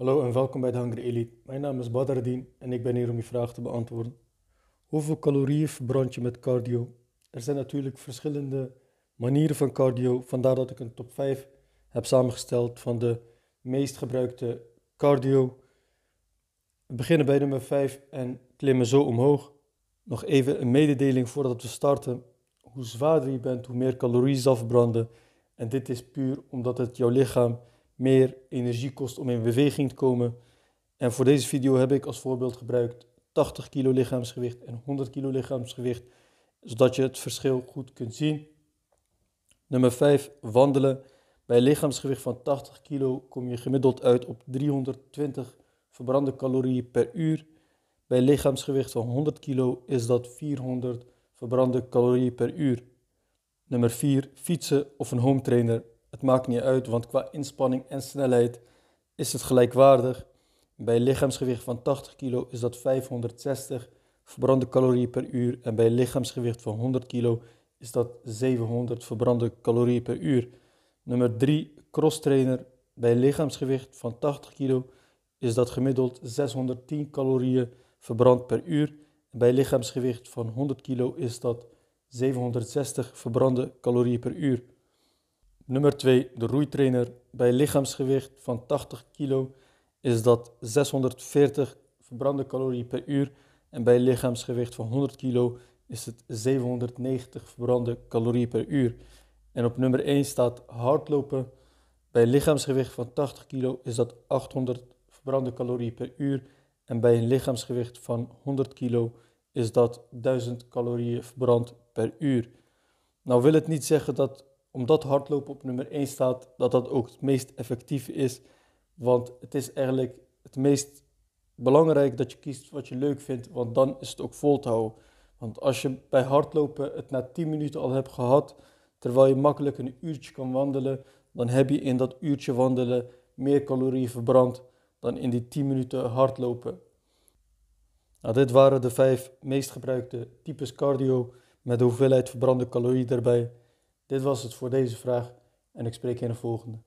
Hallo en welkom bij de Hungry Elite. Mijn naam is Badardin en ik ben hier om je vraag te beantwoorden. Hoeveel calorieën verbrand je met cardio? Er zijn natuurlijk verschillende manieren van cardio, vandaar dat ik een top 5 heb samengesteld van de meest gebruikte cardio. We beginnen bij nummer 5 en klimmen zo omhoog. Nog even een mededeling voordat we starten. Hoe zwaarder je bent, hoe meer calorieën zal verbranden. En dit is puur omdat het jouw lichaam meer energie kost om in beweging te komen. En voor deze video heb ik als voorbeeld gebruikt 80 kilo lichaamsgewicht en 100 kilo lichaamsgewicht, zodat je het verschil goed kunt zien. Nummer 5, wandelen. Bij lichaamsgewicht van 80 kilo kom je gemiddeld uit op 320 verbrande calorieën per uur. Bij lichaamsgewicht van 100 kilo is dat 400 verbrande calorieën per uur. Nummer 4, fietsen of een home trainer. Het maakt niet uit, want qua inspanning en snelheid is het gelijkwaardig. Bij lichaamsgewicht van 80 kilo is dat 560 verbrande calorieën per uur. En bij lichaamsgewicht van 100 kilo is dat 700 verbrande calorieën per uur. Nummer 3, cross trainer. Bij lichaamsgewicht van 80 kilo is dat gemiddeld 610 calorieën verbrand per uur. En bij lichaamsgewicht van 100 kilo is dat 760 verbrande calorieën per uur. Nummer 2, de roeitrainer. Bij lichaamsgewicht van 80 kilo is dat 640 verbrande calorieën per uur. En bij lichaamsgewicht van 100 kilo is het 790 verbrande calorieën per uur. En op nummer 1 staat hardlopen. Bij lichaamsgewicht van 80 kilo is dat 800 verbrande calorieën per uur. En bij een lichaamsgewicht van 100 kilo is dat 1000 calorieën verbrand per uur. Nou wil het niet zeggen dat omdat hardlopen op nummer 1 staat, dat dat ook het meest effectief is. Want het is eigenlijk het meest belangrijk dat je kiest wat je leuk vindt, want dan is het ook vol te houden. Want als je bij hardlopen het na 10 minuten al hebt gehad, terwijl je makkelijk een uurtje kan wandelen, dan heb je in dat uurtje wandelen meer calorieën verbrand dan in die 10 minuten hardlopen. Nou, dit waren de vijf meest gebruikte types cardio met de hoeveelheid verbrande calorieën erbij. Dit was het voor deze vraag en ik spreek je in de volgende.